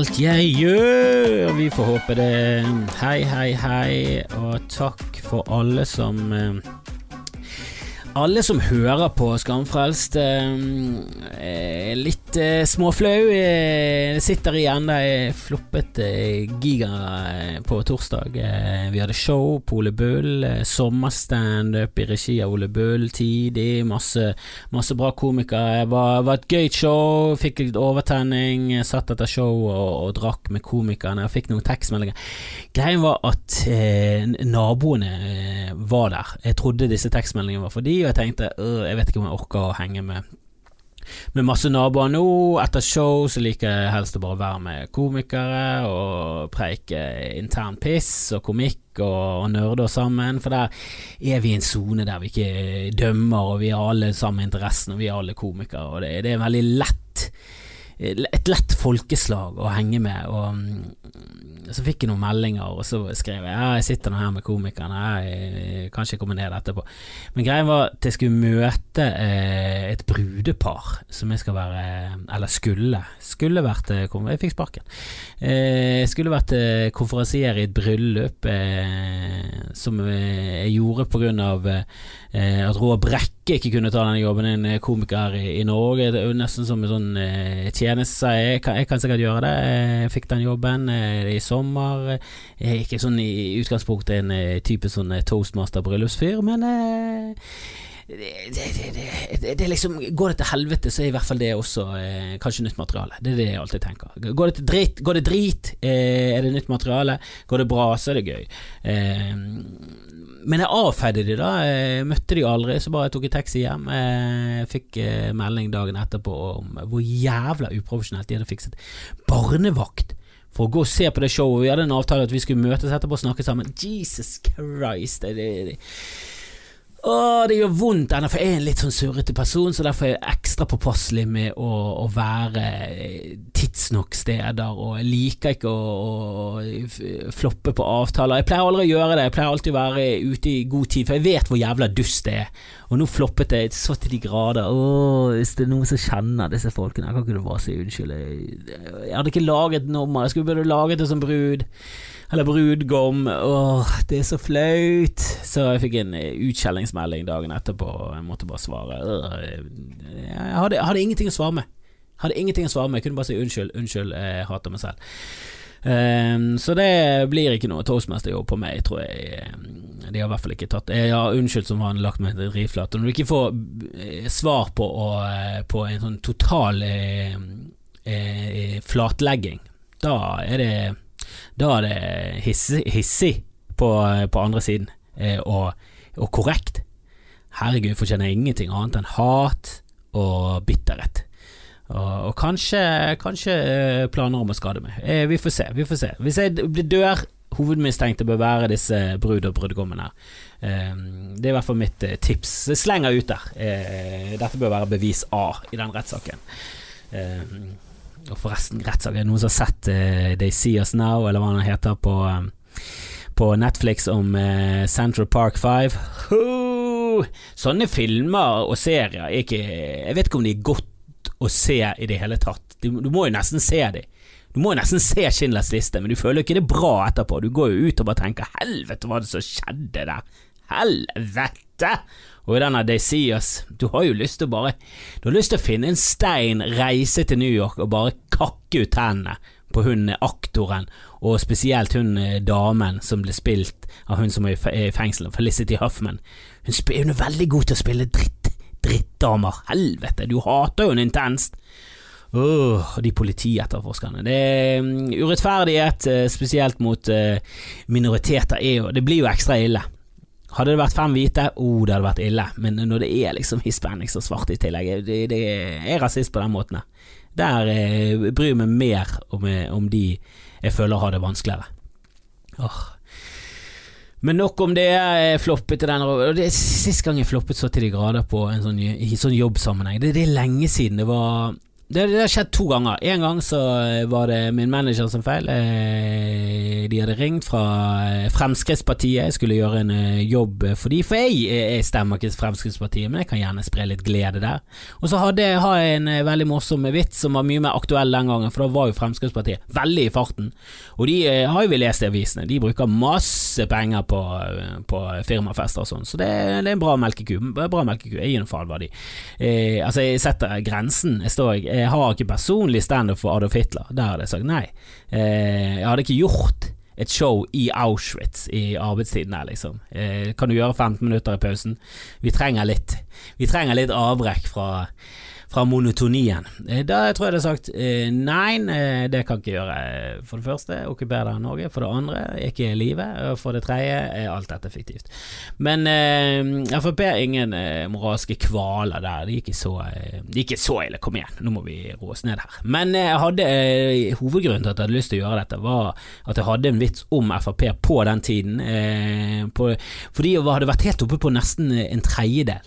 alt jeg gjør. Vi får håpe det. Hei, hei, hei, og takk for alle som eh, alle som hører på Skamfrelst, er litt eh, småflau. Jeg sitter igjen jeg floppet eh, giga eh, på torsdag. Vi hadde show på Ole Bull. Sommerstandup i regi av Ole Bull tidlig. Masse, masse bra komikere. Det var, var, et gøy show. Fikk litt overtenning. Satt etter show og, og drakk med komikerne. Jeg fikk noen tekstmeldinger. Greien var at eh, naboene var der. Jeg trodde disse tekstmeldingene var for de og jeg tenkte jeg vet ikke om jeg orker å henge med med masse naboer nå. Etter show så liker jeg helst å bare være med komikere og preike intern piss og komikk og, og nerder sammen, for der er vi i en sone der vi ikke dømmer, og vi har alle samme interessen, og vi er alle komikere, og det, det er veldig lett et lett folkeslag å henge med. Og så fikk jeg noen meldinger, og så skrev jeg ja, jeg sitter nå her med komikerne, jeg kan ikke komme ned etterpå. Men greia var at jeg skulle møte eh, et brudepar som jeg skal være Eller skulle. Skulle vært eh, Jeg fikk sparken. Eh, skulle vært eh, konferansier i et bryllup som jeg gjorde av eh, at Roar Brekke ikke kunne ta denne jobben, en komiker i, Norge. Det er nesten som en sånn tjeneste. Jeg jeg kan, sikkert gjøre det. Jeg fikk den jobben i sommer. Jeg er ikke sånn i utgangspunktet en eh, type sånn eh, toastmaster-bryllupsfyr, men eh, det, det, det, liksom Går det til helvete, så er i hvert fall det også eh, kanskje nytt materiale. Det er det jeg alltid tenker. Går det til drit, går det drit, eh, er det nytt materiale. Går det bra, så er det gøy. Eh, men jeg avfeide de da. Jeg møtte de aldri, så bare jeg tok en taxi hjem. Jeg fikk eh, melding dagen etterpå om hvor jævla uprofesjonelt de hadde fikset barnevakt for å gå og se på det showet. Vi hadde en avtale at vi skulle møtes etterpå og snakke sammen. Jesus Christ. Det, det, det Åh, det gjør vondt ennå, for jeg er en litt sånn surrete person, så derfor er jeg ekstra påpasselig med å, å være tidsnok steder, og jeg liker ikke å, å, floppe på avtaler. Jeg pleier aldri å gjøre det, jeg pleier alltid å være ute i god tid, for jeg vet hvor jævla dust det er. Og nå floppet jeg så til de grader. Åh, hvis det er noen som kjenner disse folkene, jeg kan ikke bare si unnskyld. Jeg, jeg hadde ikke laget nummer, jeg skulle burde laget det som brud. Eller brudgom. Åh, det er så flaut. Så jeg fikk en eh, utskjellingsmelding dagen etterpå, og jeg måtte bare svare. Jeg hadde, jeg hadde ingenting å svare med. Jeg hadde ingenting å svare med. Jeg kunne bare si unnskyld, unnskyld, jeg hater meg selv. Um, så det blir ikke noe toastmasterjobb på meg, tror jeg. De har i hvert fall ikke tatt Jeg har unnskyldt som han lagt meg drivflat. Når du ikke får eh, svar på, å, eh, på en sånn total eh, eh, flatlegging, da er det da er det hissig, hissig på, på, andre siden, eh, og, og, korrekt. Herregud, fortjener ingenting annet enn hat og bitterhet. Og, kanskje, kanskje, eh, planer om å skade meg. Eh, vi får se, vi får se. Hvis jeg dør hovedmistenkte bør være disse brud og brudgommene. Eh, det er i hvert fall mitt eh, tips. Slenger ut der. Dette bør være bevis A i den rettssaken. Og forresten, rettssak er det noen som har sett uh, They See Us Now, eller hva den heter, på, um, på Netflix om uh, Central Park 5. Oh, sånne filmer og serier er ikke Jeg vet ikke om de er godt å se i det hele tatt. Du, du må jo nesten se dem. Du må jo nesten se Schindlers liste, men du føler jo ikke det bra etterpå. Du går jo ut og bare tenker 'helvete, hva var det som skjedde der'? Helvete! Og i denne They See Us, du har jo lyst til å bare Du har lyst til å finne en stein, reise til New York og bare kakke ut tennene på hun aktoren, og spesielt hun eh, damen som ble spilt av hun som er i fengsel, Felicity Huffman. Hun, hun er veldig god til å spille dritt, drittdamer. Helvete, du hater jo henne intenst. Oh, de politietterforskerne. Det er um, urettferdighet, eh, spesielt mot uh, minoriteter, er jo Det blir jo ekstra ille. Hadde det vært fem hvite, oh, det hadde vært ille, men når det er liksom hispanics og svarte i tillegg, det, det er rasist på den måten. Der eh, bryr jeg meg mer om, eh, om, de jeg føler har det vanskeligere. Oh. Men nok om det. Jeg floppet i den Det er Sist gang jeg floppet så til de grader på en sånn, i sånn jobbsammenheng, det, det er lenge siden. Det var det, det, har skjedd to ganger. En gang så var det min manager som feil. Eh, de hadde ringt fra eh, Fremskrittspartiet, jeg skulle gjøre en eh, jobb for de, for jeg, jeg stemmer ikke Fremskrittspartiet, men jeg kan gjerne spre litt glede der. Og så hadde jeg en veldig morsom vits som var mye mer aktuell den gangen, for da var jo Fremskrittspartiet veldig i farten. Og de har jo vi lest i avisene, de bruker masse penger på, på firmafester og sånn, så det, det, er en bra melkeku. Bra melkeku, jeg gir en faen hva de eh, Altså, jeg setter grensen, jeg står jeg, jeg har ikke personlig standup for Adolf Hitler, der hadde jeg sagt nei. Eh, jeg hadde ikke gjort et show i Auschwitz i arbeidstiden her, liksom. Eh, kan du gjøre 15 minutter i pausen? Vi trenger litt Vi trenger litt avbrekk fra fra monotonien. Eh, da tror jeg det er sagt eh, nei, eh, det kan ikke gjøre. For det første, okkuper deg Norge. For det andre, ikke livet. For det tredje, er alt dette fiktivt. Men eh, Frp er ingen eh, moralske kvaler der. Det gikk ikke så, eh, så ille. Kom igjen, nå må vi roe oss ned her. Men jeg hadde eh, hovedgrunnen til at jeg hadde lyst til å gjøre dette, var at jeg hadde en vits om Frp på den tiden. På, fordi jeg hadde vært helt oppe på nesten en tredjedel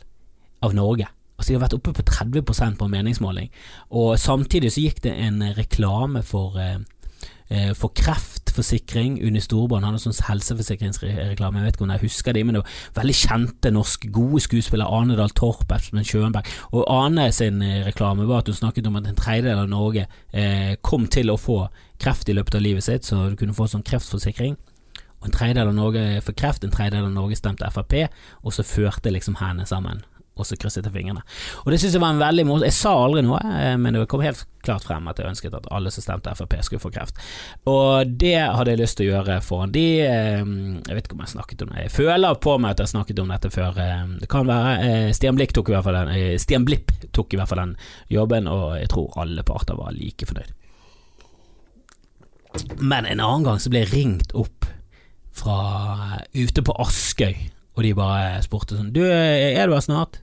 av Norge. Altså De har vært oppe på 30% på meningsmåling, og samtidig så gikk det en reklame for, eh, eh for kreftforsikring. Unni Han hadde sånn helseforsikringsreklame, jeg vet ikke om jeg husker de, men det var veldig kjente norske, gode skuespillere, Ane Dahl Torp, Espen Schønberg. Og Ane sin eh, reklame var at hun snakket om at en tredjedel av Norge eh, kom til å få kreft i løpet av livet sitt, så du kunne få sånn kreftforsikring. Og En tredjedel av Norge fikk kreft, en tredjedel av Norge stemte Frp, og så førte liksom hendene sammen og så krysset jeg fingrene. Og det synes jeg var en veldig morsom Jeg sa aldri noe, eh, men det kom helt klart frem at jeg ønsket at alle som stemte Frp skulle få kreft. Og det hadde jeg lyst til å gjøre foran de eh, Jeg vet ikke om jeg snakket om det, jeg føler på meg at jeg har snakket om dette før. Eh, det kan være Stian Blipp tok i hvert fall den Stian Blipp tok i hvert fall den jobben, og jeg tror alle parter var like fornøyd. Men en annen gang så ble jeg ringt opp fra ute på Askøy, og de bare spurte sånn Du, er du her snart?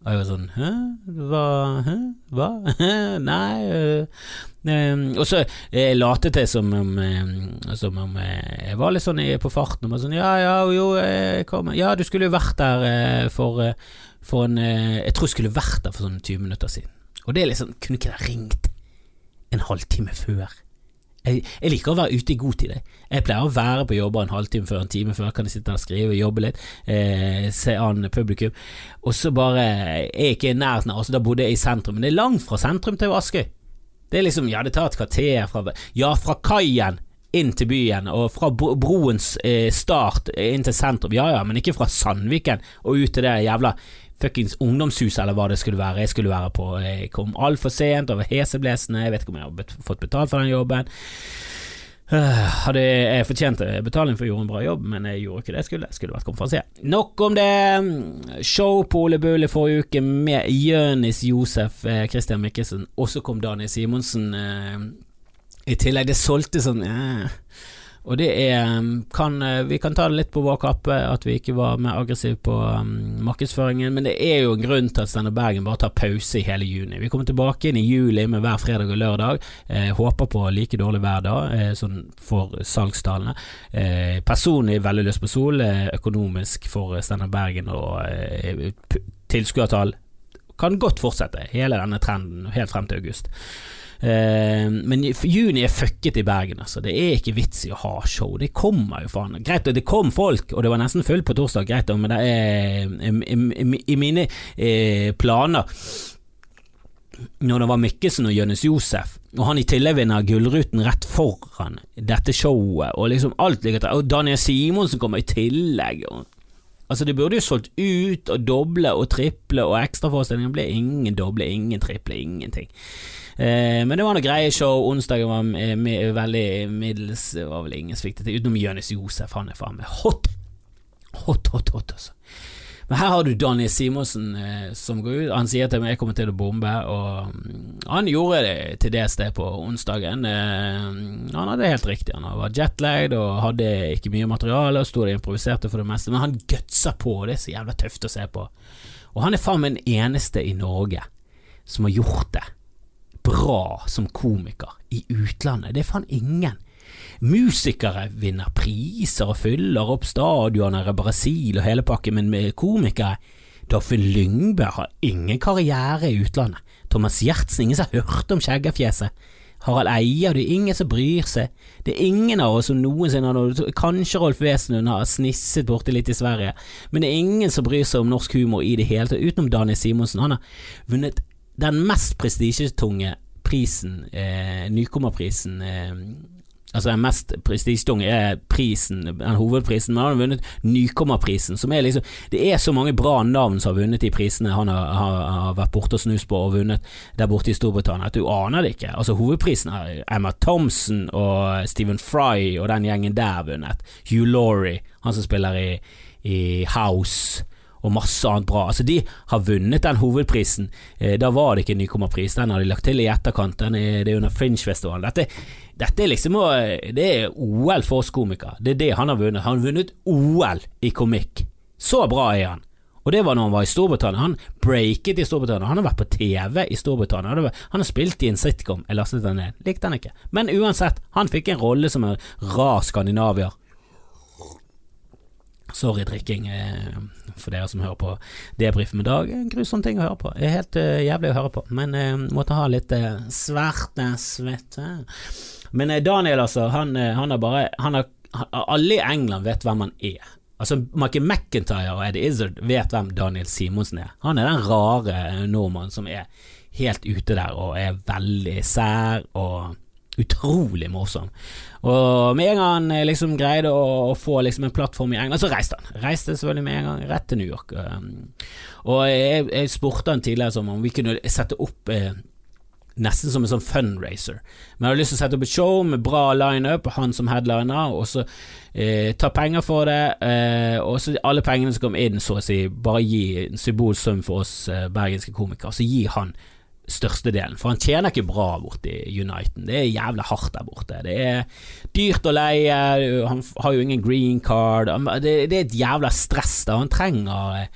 Og jeg var sånn Hæ? Hva? Hæ? Hva? Nei øh, øh, Og så jeg latet jeg som om, som om jeg var litt sånn på farten. Og sånn Ja, ja, jo, Ja, du skulle jo vært der for, for en Jeg tror jeg skulle vært der for sånn 20 minutter siden. Og det er liksom Kunne ikke jeg ringt en halvtime før? Jeg, jeg, liker å være ute i god tid. Jeg, jeg pleier å være på jobber en halvtime før, en time før. Kan jeg sitte og skrive, jobbe litt, eh, se an publikum. Og så bare er jeg ikke i nærheten altså Da bodde jeg i sentrum, men det er langt fra sentrum til Askøy. Det er liksom, ja, det tar et kvarter fra Ja, fra kaien inn til byen, og fra broens eh, start inn til sentrum. Ja ja, men ikke fra Sandviken og ut til det jævla fuckings ungdomshus eller hva det skulle være jeg skulle være på. Jeg kom altfor sent, over heseblesende, jeg vet ikke om jeg har fått betalt for den jobben. Uh, hadde jeg fortjent betaling for å gjøre en bra jobb, men jeg gjorde ikke det jeg skulle. Jeg skulle vært konferansier. Nok om det. Show på Ole Bull i forrige uke med Jønis Josef, eh, Christian Mikkelsen, og så kom Daniel Simonsen uh, i tillegg. Det solgte sånn uh, og det er um, kan, uh, Vi kan ta det litt på vår kappe at vi ikke var mer aggressive på um, markedsføringen, men det er jo en grunn til at Steinar Bergen bare tar pause i hele juni. Vi kommer tilbake inn i juli med hver fredag og lørdag. Eh, håper på like dårlig hver dag, eh, sånn for salgstallene. Eh, personlig veldig lyst på Sol, eh, økonomisk for Steinar Bergen og eh, tilskuertall kan godt fortsette hele denne trenden helt frem til august. Uh, men juni er fucket i Bergen, altså. Det er ikke vits i å ha show. Det kommer jo faen. Greit, det kom folk, og det var nesten fullt på torsdag, greit, men det er i, mine eh, planer når det var Mikkelsen og Jonis Josef, og han i tillegg vinner Gullruten rett foran dette showet, og liksom alt ligger til Og Daniel Simonsen kommer i tillegg. Og, altså, det burde jo solgt ut og doble og triple, og ekstraforestillinger ble ingen doble, ingen triple, ingenting. Eh, men det var noe greie show. Onsdagen var med, med, veldig middels Det var vel ingen sviktet til, utenom Jonis Josef. Han er faen meg hot. Hot, hot, hot, altså. Men her har du Daniel Simonsen eh, som går ut. Han sier til meg jeg kommer til å bombe, og um, han gjorde det til det stedet på onsdagen. Eh, han hadde helt riktig. Han var jetlagd og hadde ikke mye materiale, og sto og improviserte for det meste, men han gutsa på, og det er så jævla tøft å se på. Og han er faen meg den eneste i Norge som har gjort det bra som komiker i utlandet. Det er faen ingen. Musikere vinner priser og fyller opp stadioner i Brasil og hele pakken, men med komikere Doffin Lyngberg har ingen karriere i utlandet. Thomas Giertsen, ingen som har hørt om skjeggerfjeset. Harald Eia, det er ingen som bryr seg. Det er ingen av oss som noensinne har Kanskje Rolf Wesenlund har snisset borti litt i Sverige, men det er ingen som bryr seg om norsk humor i det hele tatt, utenom Daniel Simonsen. Han har vunnet den mest prestisjetunge prisen, eh, nykommerprisen, eh, Altså Den mest prestisjetunge er prisen, den hovedprisen, men han har vunnet Nykommerprisen, som er liksom Det er så mange bra navn som har vunnet de prisene han har, har, har vært borte og snust på og vunnet der borte i Storbritannia, at du aner det ikke. Altså Hovedprisen har Emma Thompson og Stephen Fry og den gjengen der vunnet. Hugh Laurie, han som spiller i, i House og masse annet bra. Altså De har vunnet den hovedprisen. Eh, da var det ikke nykommerpris, den har de lagt til i etterkant. Den er, det er under Fringe-festivalen. Dette, dette, er liksom Det er OL for oss komikere. Det er det han har vunnet. Han har vunnet OL i komikk. Så bra er han. Og det var når han var i Storbritannia. Han breaket i Storbritannia. Han har vært på TV i Storbritannia. Han har spilt i en sitcom. Jeg lastet den ned. Likte han ikke. Men uansett, han fikk en rolle som en rar skandinavier. Sorry, drikking eh, for dere som hører på debrif med Dag. En grusom ting å høre på. Helt uh, jævlig å høre på, men uh, måtte ha litt svarte svette. Men Daniel, altså, han, han har bare han har, Alle i England vet hvem han er. Altså, Michael McIntyre og Eddie Izzard vet hvem Daniel Simonsen er. Han er den rare nordmannen som er helt ute der og er veldig sær og utrolig morsom. Og med en gang han eh, liksom greide å, få liksom en plattform i England, så reiste han. Reiste selvfølgelig med en gang rett til New York. Um, og jeg, jeg spurte han tidligere som om vi kunne sette opp eh, nesten som en sånn fundraiser. Men jeg hadde lyst til å sette opp et show med bra lineup, han som headliner, og så eh, ta penger for det, eh, og så alle pengene som kom inn, så å si, bare gi en symbolsum for oss eh, bergenske komikere, så gi han størstedelen. For han tjener ikke bra borte i Uniten. Det er jævlig hardt der borte. Det er dyrt å leie, han har jo ingen green card. Det, er et jævla stress da. Han trenger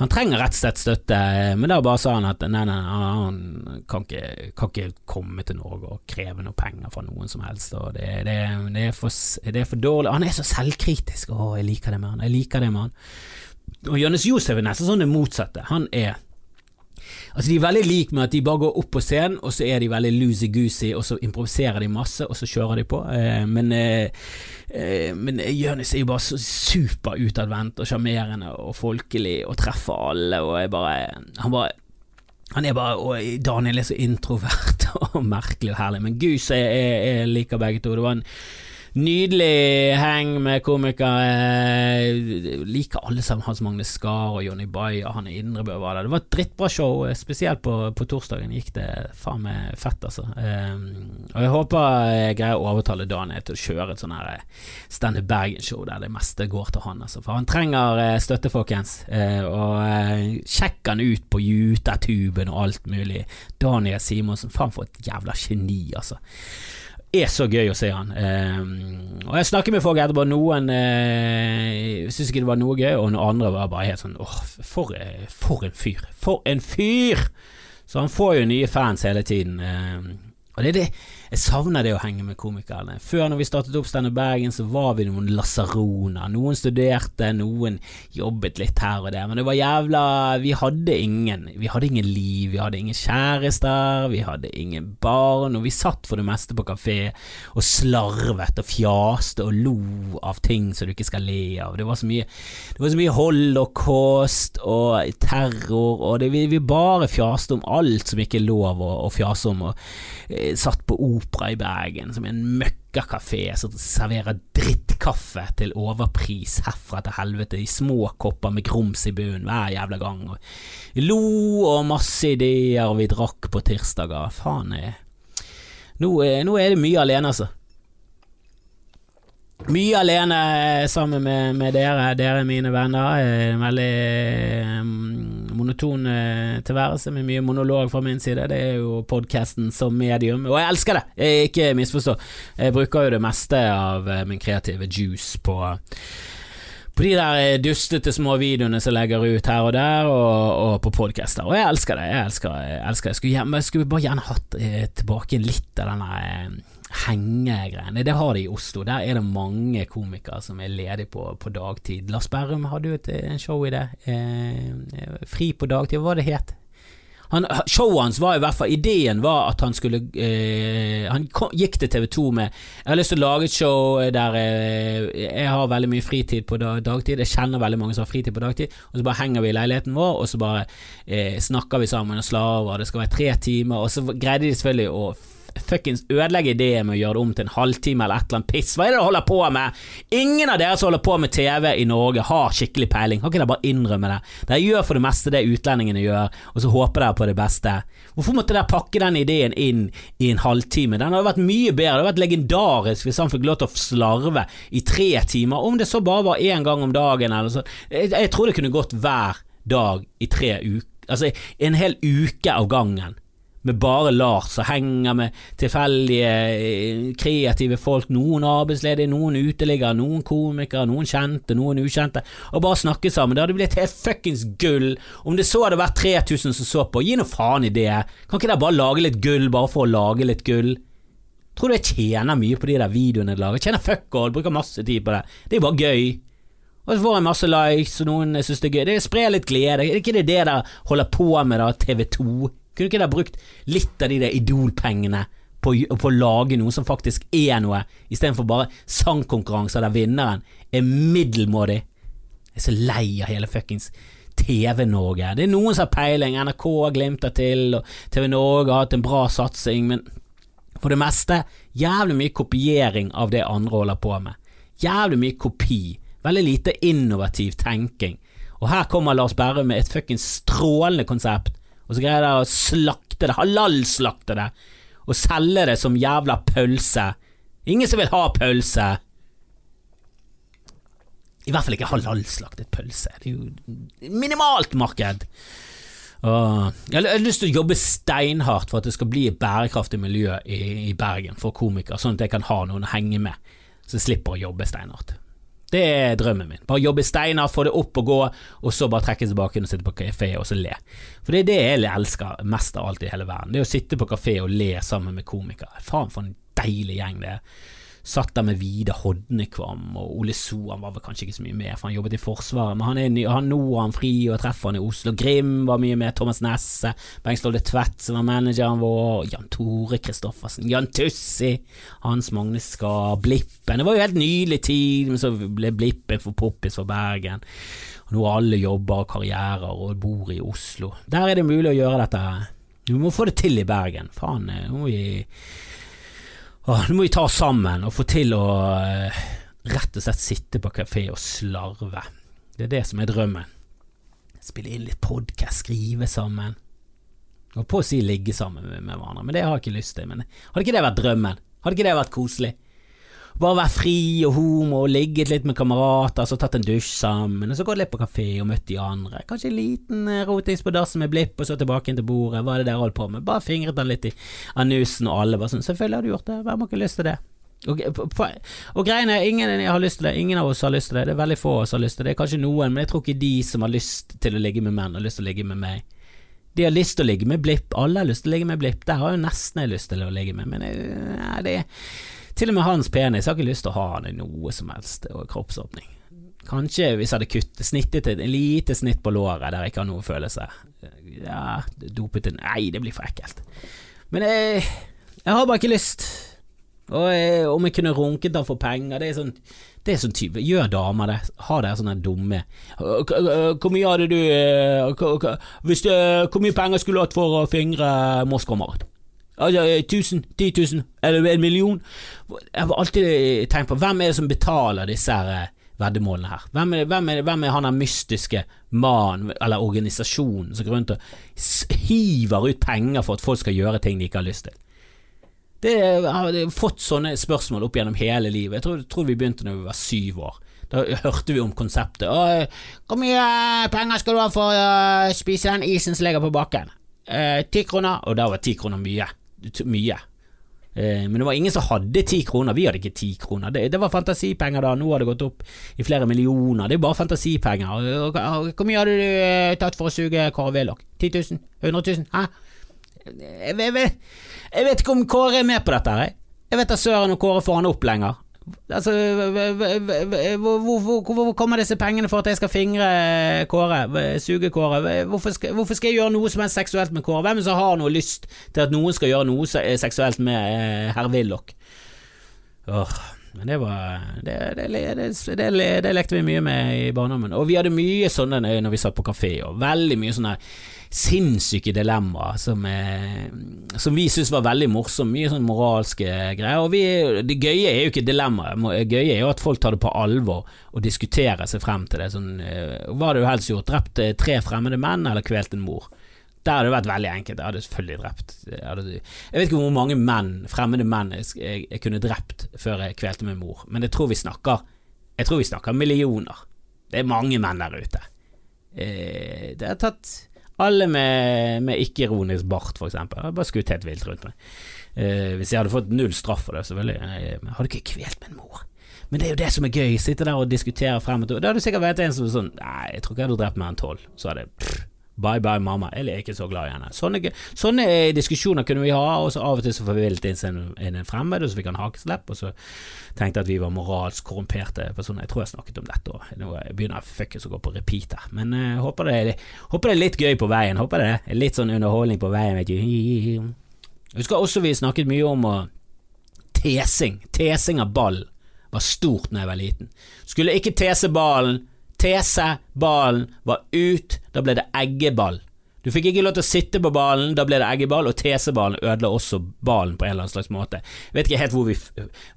han trenger rett og slett støtte, men da bare sa han at nei, nei, han kan ikke, kan ikke komme til Norge og kreve noe penger fra noen som helst. Det, det, det, er for, det, er for, dårlig. Han er så selvkritisk. Å, jeg liker det med han. Jeg liker det med han. Og Jonis Josef er nesten sånn det motsatte. Han er Altså De er veldig like med at de bare går opp på scenen, og så er de veldig loosey-goosey, og så improviserer de masse, og så kjører de på. Eh, men eh, eh men Jonis er jo bare så super utadvendt og sjarmerende og folkelig og treffer alle, og er bare Han bare han er bare, og Daniel er så introvert og merkelig og herlig, men Gus jeg, jeg, jeg liker begge to. Det var en Nydelig heng med komikere. Liker alle sammen Hans Magne Skar og Jonny Bay Han er Indrebø var der. Det var et drittbra show, spesielt på, på torsdagen gikk det faen meg fett, altså. Um, og jeg håper jeg greier å overtale Daniel til å kjøre et sånn her Standup Bergen-show der det meste går til han, altså. For han trenger støtte, folkens. Uh, og uh, han ut på YouTube-en og alt mulig. Daniel Simonsen, faen for et jævla geni, altså er så gøy å se han. Eh, og jeg snakker med folk etterpå, noen eh, syntes ikke det var noe gøy, og noen andre var bare helt sånn åh, for, for, en fyr. For en fyr! Så han får jo nye fans hele tiden. Eh, og det er det jeg savner det å henge med komikerne. Før, når vi startet opp Standup Bergen, så var vi noen lasaroner. Noen studerte, noen jobbet litt her og der, men det var jævla Vi hadde ingen. Vi hadde ingen liv, vi hadde ingen kjærester, vi hadde ingen barn, og vi satt for det meste på kafé og slarvet og fjaste og lo av ting som du ikke skal le av. Det var så mye, det var så mye holocaust og terror, og det, vi, vi bare fjaste om alt som ikke er lov å, å fjase om, og eh, satt på ord Opera i Bergen, som er en møkkakafé som serverer drittkaffe til overpris herfra til helvete, i små kopper med grums i bunnen hver jævla gang. Og lo og masse ideer, og vi drakk på tirsdager. Faen, jeg. Nå, nå er det mye alene, altså. Mye alene sammen med, med dere, dere er mine venner. En veldig um, monoton tilværelse med mye monolog fra min side. Det er jo podkasten som medium, og jeg elsker det! Jeg ikke misforstå. Jeg bruker jo det meste av min kreative juice på på de der dustete små videoene som legger ut her og der, og, og på podcaster. Og jeg elsker det. Jeg elsker, jeg elsker det. Jeg skulle, jeg skulle bare gjerne hatt eh, tilbake litt av denne eh, hengegreiene. Det har de i Oslo. Der er det mange komikere som er ledige på, på dagtid. Lars Berrum hadde jo et show i det. Eh, fri på dagtid, hva var det het? han, Showet hans var i hvert fall Ideen var at han skulle eh, Han kom, gikk til TV2 med Jeg har lyst til å lage et show der eh, jeg har veldig mye fritid på dag, dagtid. Jeg kjenner veldig mange som har fritid på dagtid. Og så bare henger vi i leiligheten vår, og så bare eh, snakker vi sammen og slaver. Det skal være tre timer. Og så greide de selvfølgelig å fuckings ødelegge ideen med å gjøre det om til en halvtime eller et eller annet piss. Hva er det dere holder på med? Ingen av dere som holder på med TV i Norge har skikkelig peiling. Kan ikke dere bare innrømme det? Dere gjør for det meste det utlendingene gjør, og så håper dere på det beste. Hvorfor måtte dere pakke den ideen inn i en halvtime? Den hadde vært mye bedre, det hadde vært legendarisk hvis han fikk lov til å slarve i tre timer, om det så bare var én gang om dagen eller sånn. Jeg, jeg tror det kunne gått hver dag i tre uker, altså en hel uke av gangen med bare Lars som henger med tilfeldige, eh, kreative folk, noen arbeidsledige, noen uteliggere, noen komikere, noen kjente, noen ukjente, og bare snakke sammen. Det hadde blitt helt fuckings gull om det så hadde vært 3000 som så på. Gi nå faen i det. Kan ikke dere bare lage litt gull bare for å lage litt gull? Tror du jeg tjener mye på de der videoene jeg lager? Jeg tjener fuck all, bruker masse tid på det. Det er bare gøy. Og så får jeg masse likes, og noen syns det er gøy. Det sprer litt glede. Er ikke det det dere holder på med, da, TV2? Kunne ikke dere brukt litt av de der Idol-pengene på, på, å lage noe som faktisk er noe, istedenfor bare sangkonkurranser der vinneren er middelmådig? Jeg er så lei av hele fuckings TV-Norge. Det er noen som har peiling, NRK har glimta til, og TV Norge har hatt en bra satsing, men for det meste jævlig mye kopiering av det andre holder på med. Jævlig mye kopi. Veldig lite innovativ tenking. Og her kommer Lars Berrum med et fuckings strålende konsept og så greier de å slakte det, halalslakte det, og selge det som jævla pølse. Ingen som vil ha pølse. I hvert fall ikke halalslaktet pølse. Det er jo minimalt marked. Åh. jeg har lyst til å jobbe steinhardt for at det skal bli et bærekraftig miljø i, i Bergen for komikere, sånn at jeg kan ha noen å henge med, så jeg slipper å jobbe steinhardt. Det er drømmen min. Bare jobbe steiner, få det opp og gå, og så bare trekke tilbake og sitte på kafé og så le. For det er det jeg elsker mest av alt i hele verden. Det er å sitte på kafé og le sammen med komikere. Faen for en deilig gjeng det er. Satt der med Vidar Hodnekvam, og Ole So han var vel kanskje ikke så mye med, for han jobbet i Forsvaret, men han er ny, han, nå er han fri og treffer han i Oslo. Grim var mye med, Thomas Nesse, Bengt Stolde Tvedt som var manageren vår, Jan Tore Kristoffersen, Jan Tussi, Hans Magne Skar, Blippen. Det var jo helt nydelig tid, men så ble Blippen for poppis for Bergen. Og nå alle jobber og karrierer og bor i Oslo. Der er det mulig å gjøre dette. Vi må få det til i Bergen. Faen, nå må vi Åh, nå må vi ta oss sammen og få til å uh, rett og slett sitte på kafé og slarve. Det er det som er drømmen. Spille inn litt podkast, skrive sammen. Og på å si ligge sammen med, med hverandre, men det har jeg ikke lyst til. Men hadde ikke det vært drømmen? Hadde ikke det vært koselig? Bare være fri og homo og ligget litt med kamerater, så tatt en dusj sammen, og så gått litt på kafé og møtt de andre. Kanskje en liten eh, rotings på dassen med blipp, og så tilbake inn til bordet. Hva er det dere holdt på med? Bare fingret den litt i anusen, og alle bare sånn Selvfølgelig har du gjort det, hvem har ikke lyst til det? Og, og greiene ingen har lyst til det, ingen av oss har lyst til det, det er veldig få av oss har lyst til det, det er kanskje noen, men jeg tror ikke de som har lyst til å ligge med menn, har lyst til å ligge med meg. De har lyst til å ligge med Blipp, alle har lyst til å ligge med Blipp, der har jo nesten jeg lyst til å ligge med, men jeg, eh, ja, det er til og med hans penis har ikke lyst til å ha han i noe som helst kroppsåpning. Kanskje hvis jeg hadde kuttet, snittet et lite snitt på låret der jeg ikke har noe følelse. Ja, dopet en Nei, det blir for ekkelt. Men jeg, jeg har bare ikke lyst. Og jeg, om jeg kunne runket han for penger, det er sånn det er sånn type Gjør damer det? Har dere sånne dumme Hvor mye hadde du eh, Hvis Hvor mye penger skulle du hatt for å fingre Moskva-Marit? Altså, 1000, 10 000, eller en million. Jeg har alltid tenkt på hvem er det som betaler disse her eh, veddemålene her? Hvem er, hvem er, hvem er han der mystiske mannen eller organisasjonen som går rundt og hiver ut penger for at folk skal gjøre ting de ikke har lyst til? Det, har fått sånne spørsmål opp gjennom hele livet. Jeg tror, tror vi begynte da vi var syv år. Da hørte vi om konseptet. Hvor mye penger skal du ha for å spise den isen som ligger på bakken? Eh, ti kroner. Og da var ti kroner mye mye. Eh, men det var ingen som hadde ti kroner. Vi hadde ikke ti kroner. Det, det, var fantasipenger da. Nå har det gått opp i flere millioner. Det er bare fantasipenger. Hvor mye hadde du eh, tatt for å suge Kåre Willoch? 10 000? 100 000? Hæ? Jeg, jeg, jeg, vet ikke om Kåre er med på dette. Jeg, Jeg vet da søren om Kåre får han opp lenger. Altså, hvor, hvor, hvor, hvor, kommer disse pengene for at jeg skal fingre Kåre? Suge Kåre? Hvorfor skal, hvorfor skal, jeg gjøre noe som er seksuelt med Kåre? Hvem som har noe lyst til at noen skal gjøre noe seksuelt med eh, herr Willoch? Men det var det, det, det, lekte vi mye med i barndommen. Og vi hadde mye sånne når vi satt på kafé, og veldig mye sånne sinnssyke dilemmaer som, eh, som vi syntes var veldig morsomme. Mye sånn moralske greier. Og vi, det gøye er jo ikke dilemmaet, det gøye er jo at folk tar det på alvor og diskuterer seg frem til det. Sånn, eh, hva hadde du helst gjort? Drept eh, tre fremmede menn, eller kvelt en mor? Der hadde det vært veldig enkelt. Jeg hadde selvfølgelig drept Jeg, vet ikke hvor mange menn, fremmede menn jeg, jeg, kunne drept før jeg kvelte min mor, men jeg tror vi snakker Jeg tror vi snakker millioner. Det er mange menn der ute. Det har tatt alle med, med ikke-ironisk bart, for eksempel. Jeg bare skutt helt vilt rundt meg. Eh, hvis jeg hadde fått null straff for det, selvfølgelig. Jeg hadde ikke kvelt min mor. Men det er jo det som er gøy, sitte der og diskutere frem og tilbake. Da hadde du sikkert vært en som sånn Nei, jeg tror ikke jeg hadde drept mer enn tolv. Så hadde jeg Bye bye mamma, eller er ikke så glad i henne. Sånne, sånne, diskusjoner kunne vi ha, og så av og til så får vi vilt inn en fremmed, og så fikk han hakeslepp, og så tenkte jeg at vi var moralsk korrumperte personer. Jeg tror jeg snakket om dette òg. Jeg begynner fuckings å gå på repeat her. Men jeg uh, håper, det, håper, det, er litt gøy på veien. Håper det er litt sånn underholdning på veien, vet du. Jeg husker også vi snakket mye om uh, tesing. Tesing av ball var stort da jeg var liten. Skulle ikke tese ballen Tese, ballen var ut, da ble det eggeball. Du fikk ikke lov til å sitte på ballen, da ble det eggeball, og teseballen ødela også ballen på en eller annen slags måte. Jeg vet ikke helt vi,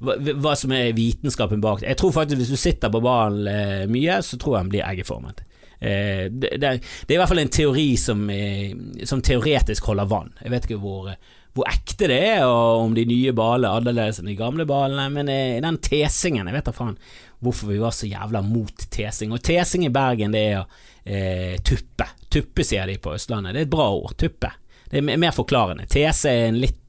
hva, hva, som er vitenskapen bak det. Jeg tror faktisk hvis du sitter på ballen eh, mye, så tror jeg den blir eggeformet. Eh, det, det, er i hvert fall en teori som, eh, som teoretisk holder vann. Jeg vet ikke hvor, hvor ekte det er, og om de nye ballene er annerledes enn de gamle ballene, men eh, den tesingen, jeg vet da faen hvorfor vi var så jævla mot tesing. Og tesing i Bergen, det er eh, tuppe. Tuppe, sier de på Østlandet. Det er et bra ord. Tuppe. Det er mer forklarende. Tese er en litt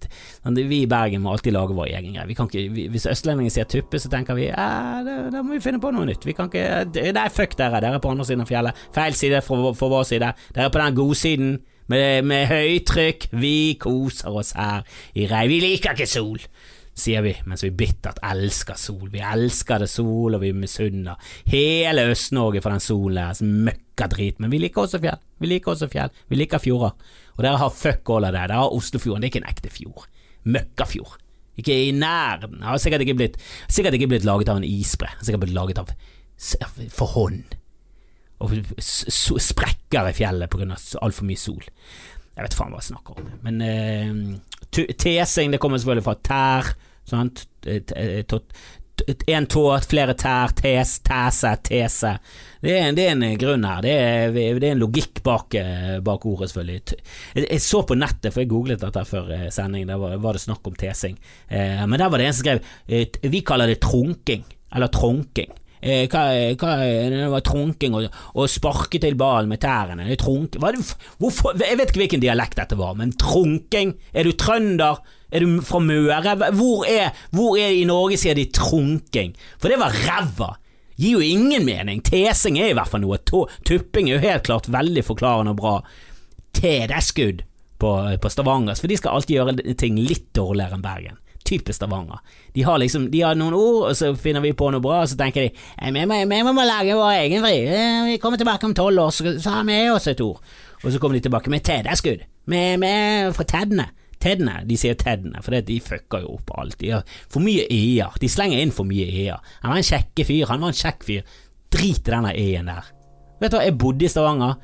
Vi i Bergen må alltid lage vår egen greie. Hvis østlendinger sier tuppe, så tenker vi da, må vi finne på noe nytt. Vi kan ikke Nei, fuck dere, dere er på andre siden av fjellet. Feil side for, for vår side. Dere er på den godsiden. Med, med høytrykk. Vi koser oss her i rei. Vi liker ikke sol sier vi mens vi bittert elsker sol. Vi elsker det sol, og vi misunner hele Øst-Norge for den solen deres møkkadrit. Men vi liker også fjell. Vi liker også fjell. Vi liker fjorder. Og dere har fuck all av det. Dere har Oslofjorden. Det er ikke en ekte fjord. Møkkafjord. Ikke i nærheten. Har sikkert ikke blitt, sikkert ikke blitt laget av en isbre. Sikkert blitt laget av for hånd. Og sprekker i fjellet av altfor mye sol. Jeg vet faen hva jeg snakker om. Men eh, tesing, det kommer selvfølgelig fra tær. Sant? En tå, flere tær, tes, tese, tese. Det er, det er, en grunn her. Det er, det er en logikk bak, eh, bak, ordet, selvfølgelig. Jeg, jeg, så på nettet, for jeg googlet dette før eh, sending, der var, var, det snakk om tesing. Eh, men der var det en som skrev Vi kaller det trunking, eller tronking eh, hva, hva, det var trunking og, og sparke til ballen med tærne. Trunk, det, hvorfor, jeg vet ikke hvilken dialekt dette var, men trunking? Er du trønder? Er du fra Møre? Hvor er, hvor er i Norge sier de trunking? For det var ræva. Gir jo ingen mening. Tesing er i hvert fall noe. Tupping er jo helt klart veldig forklarende og bra. TD-skudd på, på Stavanger, for de skal alltid gjøre ting litt dårligere enn Bergen typisk Stavanger. De har liksom De har noen ord, og så finner vi på noe bra, og så tenker de vi, må, vi må lage vår egen vri. Vi kommer tilbake om tolv år, så, så har vi også et ord. Og så kommer de tilbake med TD-skudd. Med, fra teddene. Teddene, de sier teddene, for de fucker jo opp alt. De har for mye e-er. De slenger inn for mye e-er. Han var en kjekke fyr, han var en kjekk fyr. Drit i denne e-en der. Vet du hva, jeg bodde i Stavanger.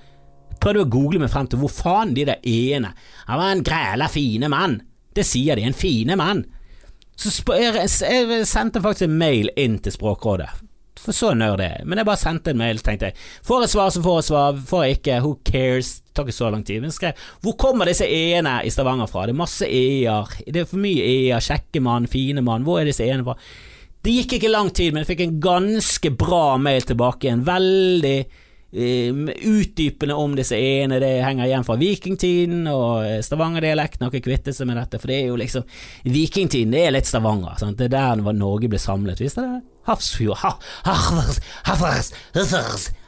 Prøvde å google meg frem til hvor faen de der e-ene Han var en græla fine mann. Det sier de, en fine mann. Så jeg, jeg sendte faktisk en mail inn til Språkrådet. For så nerd er jeg. Men jeg bare sendte en mail, tenkte jeg. Får jeg svar, så får jeg svar. Får jeg ikke, who cares? Det tar ikke så lang tid. Men skrev Hvor kommer disse e-ene i Stavanger fra? Det er masse e-er. Det er for mye e-er. Kjekke mann, fine mann. Hvor er disse e-ene fra? Det gikk ikke lang tid, men jeg fikk en ganske bra mail tilbake igjen. Veldig utdypende om disse ene, det henger igjen fra vikingtiden og stavangerdialekten Stavanger-dialekten har ikke kvittet seg med dette, for det er jo liksom Vikingtiden, det er litt Stavanger. Sant? Det er der Norge ble samlet. Visste dere? Hafrsfjord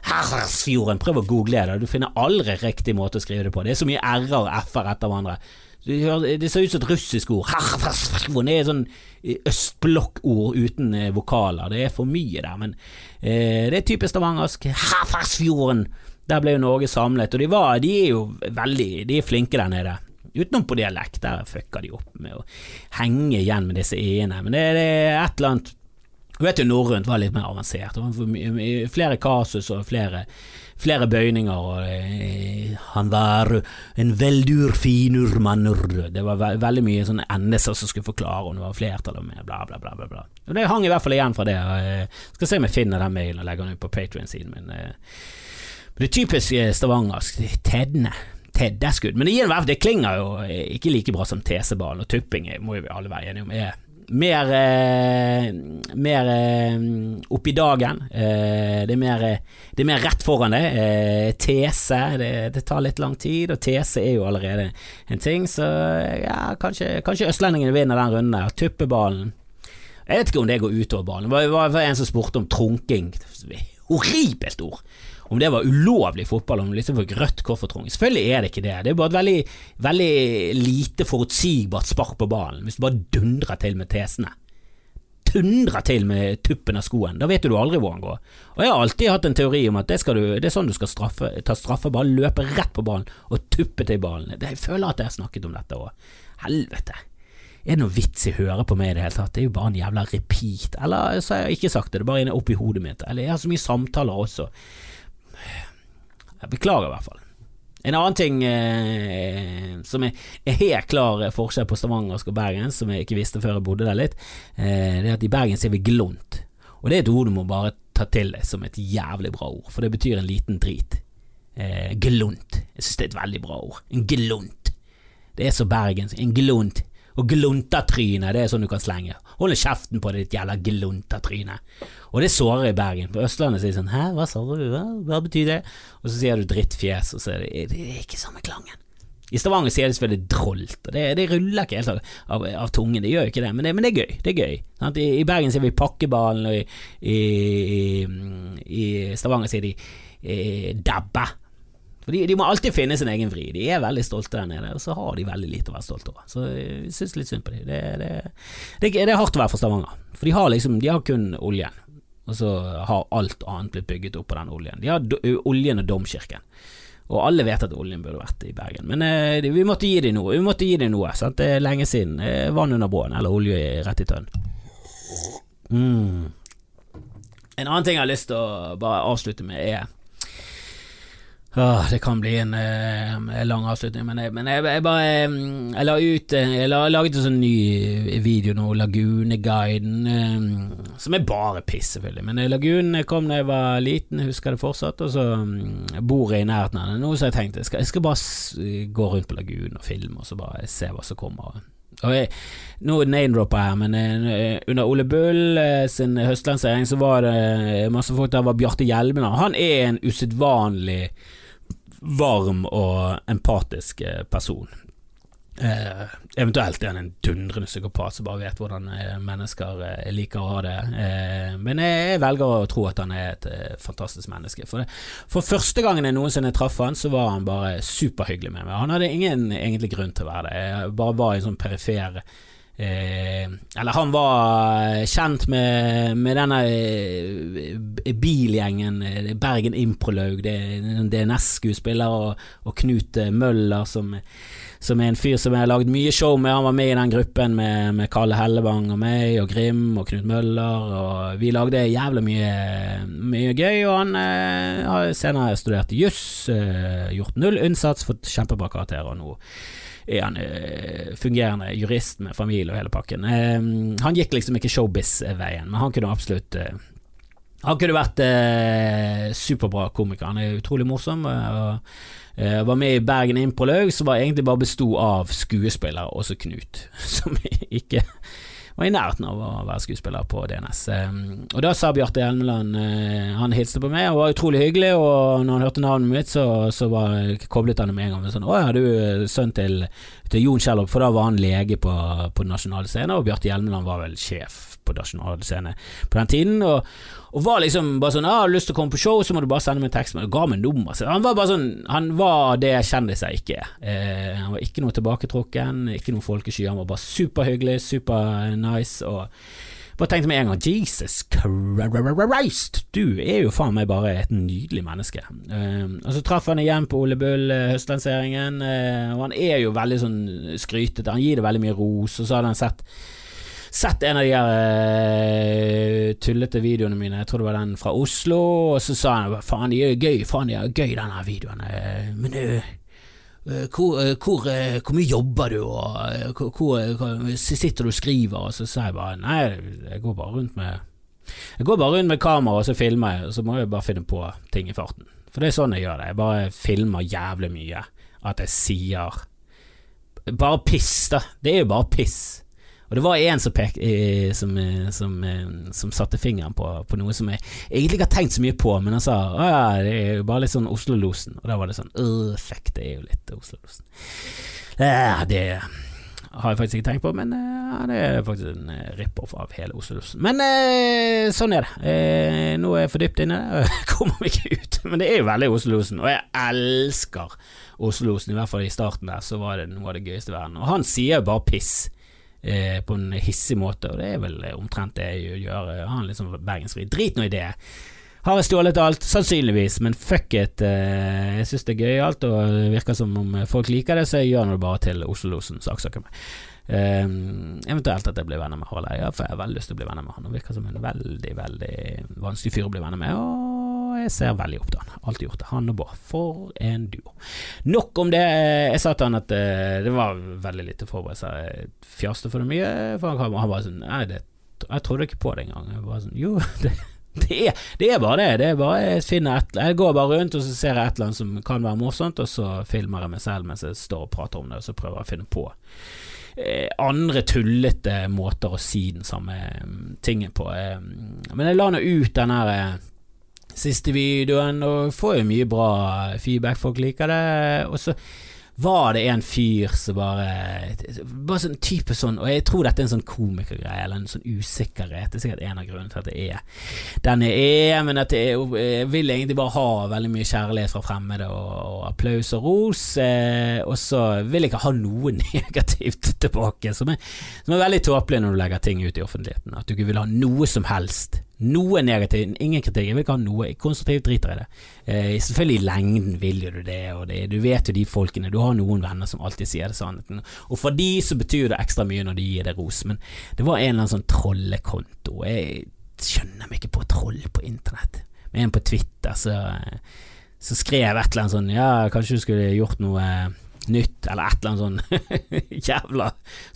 Hafrsfjorden. Prøv å google det, du finner aldri riktig måte å skrive det på. Det er så mye r-er og f-er etter hverandre. Det, ser ut som et russisk ord. Hafrsfjorden er sånn østblokkord uten eh, vokaler. Det er for mye der, men eh, det er typisk stavangersk. Herferdsfjorden! Der ble jo Norge samlet, og de, var, de er jo veldig De er flinke der nede. Utenom på dialekt, der fucka de opp med å henge igjen med disse e-ene. Men det, det er et eller annet Du vet jo norrønt var litt mer avansert. Det var flere kasus og flere, flere bøyninger. Og, eh, han var en veldur finur manur. Det var ve veldig mye sånne endelser som skulle forklare om det var flertall og mer, bla, bla, bla. bla, bla. Men Det hang i hvert fall igjen fra det. Jeg skal se om jeg finner den mailen og legger den ut på Patrion-siden min. eh. Men det er typisk eh, stavangersk. er Teddene. Teddeskudd. Men det, gir, det klinger jo eh, ikke like bra som teseball, og tupping eh, må jo vi alle være enige om er mer, eh, mer eh, opp i dagen. Eh, det, er mer, det er mer rett foran. Eh, tese, det, det tar litt lang tid, og tese er jo allerede en ting, så ja, kanskje, kanskje østlendingene vinner den runden der. Tuppeballen. Jeg vet ikke om det går utover ballen. Det var, var en som spurte om trunking. Horribelt ord! Om det var ulovlig fotball, om du liksom fikk rødt kort for trunking. Selvfølgelig er det ikke det. Det er bare et veldig, veldig lite forutsigbart spark på ballen, hvis du bare dundrer til med tesene. Dundrer til med tuppen av skoen. Da vet du aldri hvor han går. Og jeg har alltid hatt en teori om at det, du, det er sånn du skal straffe, ta straffe. Bare løpe rett på ballen og tuppe til ballen. Jeg føler at jeg har snakket om dette òg. Helvete. Er det noe vits i å høre på meg i det hele tatt? Det er jo bare en jævla repeat. Eller så har jeg ikke sagt det, det er bare inne oppi hodet mitt. Eller jeg har så mye samtaler også. Jeg beklager i hvert fall. En annen ting eh, som er, helt klar forskjell på stavangersk og bergensk, som jeg ikke visste før jeg bodde der litt, eh, det er at i Bergen sier vi glunt. Og det er et ord du må bare ta til deg som et jævlig bra ord, for det betyr en liten drit. Eh, glunt. Jeg synes det er et veldig bra ord. En glunt. Det er så bergensk. En glunt. Og gluntatryne, det er sånn du kan slenge. Hold kjeften på ditt jævla gluntatryne. Og det sårer i Bergen. På Østlandet sier de sånn Hæ, hva sa du? Hva, hva betyr det? Og så sier du drittfjes, og så er det, det er ikke samme klangen. I Stavanger sier de selvfølgelig drolt, og det, det ruller ikke helt av, av, av tungen, det gjør jo ikke det, men det, men det er gøy. Det er gøy. Sant? I, I Bergen sier vi pakkeballen, og i, i, i Stavanger sier de eh, dabbe. For de, de må alltid finne sin egen vri. De er veldig stolte der nede, og så har de veldig lite å være stolte over. Så jeg syns litt synd på dem. Det, det, det, det er hardt å være fra Stavanger, for de har liksom De har kun oljen, og så har alt annet blitt bygget opp på den oljen. De har do, oljen og domkirken. Og alle vet at oljen burde vært i Bergen, men eh, vi måtte gi dem noe. Vi måtte gi dem noe, sant? Det er lenge siden. Eh, vann under båten, eller olje rett i tønn. Mm. En annen ting jeg har lyst til å bare avslutte med, er Åh, det kan bli en eh, lang avslutning, men, jeg, men jeg, jeg bare Jeg la ut eh, Jeg la, laget en sånn ny video nå, Laguneguiden, som er bare piss, selvfølgelig. Men eh, Lagunen kom da jeg var liten, jeg husker det fortsatt, og så mm, bor jeg i nærheten av den. Nå så jeg tenkte jeg skal, jeg skal bare gå rundt på lagunen og filme, og så bare se hva som kommer. Og jeg, nå name-dropper jeg her, men eh, under Ole Bull eh, sin høstlansering så var det masse folk der var Bjarte Hjelmeland. Han er en usedvanlig varm og empatisk eh, person. Eh, eventuelt er han en dundrende psykopat som bare vet hvordan eh, mennesker eh, liker å ha det. Eh, men jeg, velger å tro at han er et fantastisk menneske. For, det, for første gangen jeg noensinne traff han, så var han bare superhyggelig med meg. Han hadde ingen egentlig grunn til å være det. Jeg bare var i en sånn perifer Eh, eller han var kjent med, med denne eh, bilgjengen, eh, Bergen Improlaug, det er en DNS-skuespiller, og, og Knut eh, Møller, som, som er en fyr som jeg har lagd mye show med. Han var med i den gruppen med, med Kalle Hellevang og meg og Grim og Knut Møller, og vi lagde jævlig mye, mye gøy. Og han eh, har senere studert juss, eh, gjort null innsats, fått kjempebra karakterer nå er han eh, fungerende jurist med familie og hele pakken. Eh, han gikk liksom ikke showbiz-veien, men han kunne absolutt eh, Han kunne vært eh, superbra komiker. Han er utrolig morsom. eh, og eh, var med i Bergen Improlaug, som egentlig bare besto av skuespillere, også Knut, som ikke var i nærheten av å være skuespiller på DNS. Um, og da sa Bjarte Hjelmeland uh, Han hilste på meg og var utrolig hyggelig, og når han hørte navnet mitt, så, så var, koblet han det med en gang. Sånn, 'Å ja, du er sønn til, til Jon Kjellop', for da var han lege på, på Nasjonale Scene, og Bjarte Hjelmeland var vel sjef på Nasjonale Scene på den tiden. Og, og var liksom bare sånn ah, 'Har du lyst til å komme på show, så må du bare sende meg en tekst.' Men ga meg nummer. Så han var bare sånn Han var det kjendiser ikke er. Eh, han var ikke noe tilbaketrukken, ikke noe folkesky. Han var bare superhyggelig, super nice. Og bare tenkte med en gang Jesus Christ, du er jo faen meg bare et nydelig menneske. Uh, og så traff han igjen på Ole Bull uh, høstlanseringen, uh, og han er jo veldig sånn skrytete. Han gir det veldig mye ros, og så hadde han sett sett en av de her uh, tullete videoene mine, jeg tror det var den fra Oslo, og så sa han faen, de er gøy, faen, de er gøy, denne videoen, uh, men uh, hvor, hvor, hvor, mye jobber du, og hvor, hvor, sitter du og skriver? Og så sa jeg bare nei, jeg går bare rundt med Jeg går bare rundt med kamera og så filmer jeg, og så må jeg bare finne på ting i farten. For det er sånn jeg gjør det. Jeg bare filmer jævlig mye. At jeg sier Bare piss, da. Det er jo bare piss. Og det var en som, pek, som, som, som satte fingeren på, på, noe som jeg egentlig ikke har tenkt så mye på, men han sa ja, det er jo bare litt sånn Oslo-losen. Og da var det sånn fuck, det er jo litt Oslo-losen. Ja, det har jeg faktisk ikke tenkt på, men ja, det er faktisk en rip-off av hele Oslo-losen. Men eh, sånn er det. Eh, nå er jeg for dypt inne, kommer meg ikke ut. Men det er jo veldig Oslo-losen, og jeg elsker Oslo-losen. I hvert fall i starten der, så var det noe av det gøyeste i verden. Og han sier jo bare piss eh, på en hissig måte, og det er vel omtrent det jeg gjør. Har en litt sånn. Drit nå i det. Har jeg stjålet alt? Sannsynligvis, men fuck it. Eh, jeg syns det er gøyalt, og det virker som om folk liker det, så jeg gjør det bare til Oslo-losen saksøker meg. Um, eventuelt at jeg blir venner med Harald Eia, for jeg har veldig lyst til å bli venner med han. Han virker som en veldig, veldig vanskelig fyr å bli venner med. Og jeg ser veldig opp til han. Alltid gjort det. Han og Bård. For en duo. Nok om det. Jeg sa til han at eh, det var veldig lite forberedt, Jeg fjaste for det mye. For han, bare sånn Nei, det, jeg trodde ikke på det engang. Jeg bare sånn Jo, det, det, er, det er, bare det. Det er bare Jeg et Jeg går bare rundt, og så ser jeg et eller annet som kan være morsomt, og så filmer jeg meg selv mens jeg står og prater om det, og så prøver jeg å finne på eh, andre tullete måter å si den samme mm, tingen på. Eh, men jeg la nå ut den her siste videoen, og får jo mye bra feedback. Folk liker det. Og så var det en fyr som bare Bare sånn type sånn Og jeg tror dette er en sånn komikergreie, eller en sånn usikkerhet. Det er sikkert en av grunnene til at det er den jeg er, men at jeg, jeg vil egentlig bare ha veldig mye kjærlighet fra fremmede, og, og applaus og ros. Eh, og så vil jeg ikke ha noe negativt tilbake, som er, som er veldig tåpelig når du legger ting ut i offentligheten. At du ikke vil ha noe som helst noe negativt, ingen kritikk, jeg vil ikke ha noe. Konstruktivt driter i det. Eh, selvfølgelig i lengden vil jo du det, og det, du vet jo de folkene. Du har noen venner som alltid sier det sannheten, og for de så betyr det ekstra mye når de gir deg ros. Men det var en eller annen sånn trollekonto. Jeg skjønner meg ikke på troll på internett. Men en på Twitter så, så skrev et eller annet sånn Ja, kanskje du skulle gjort noe nytt, eller et eller annet sånn jævla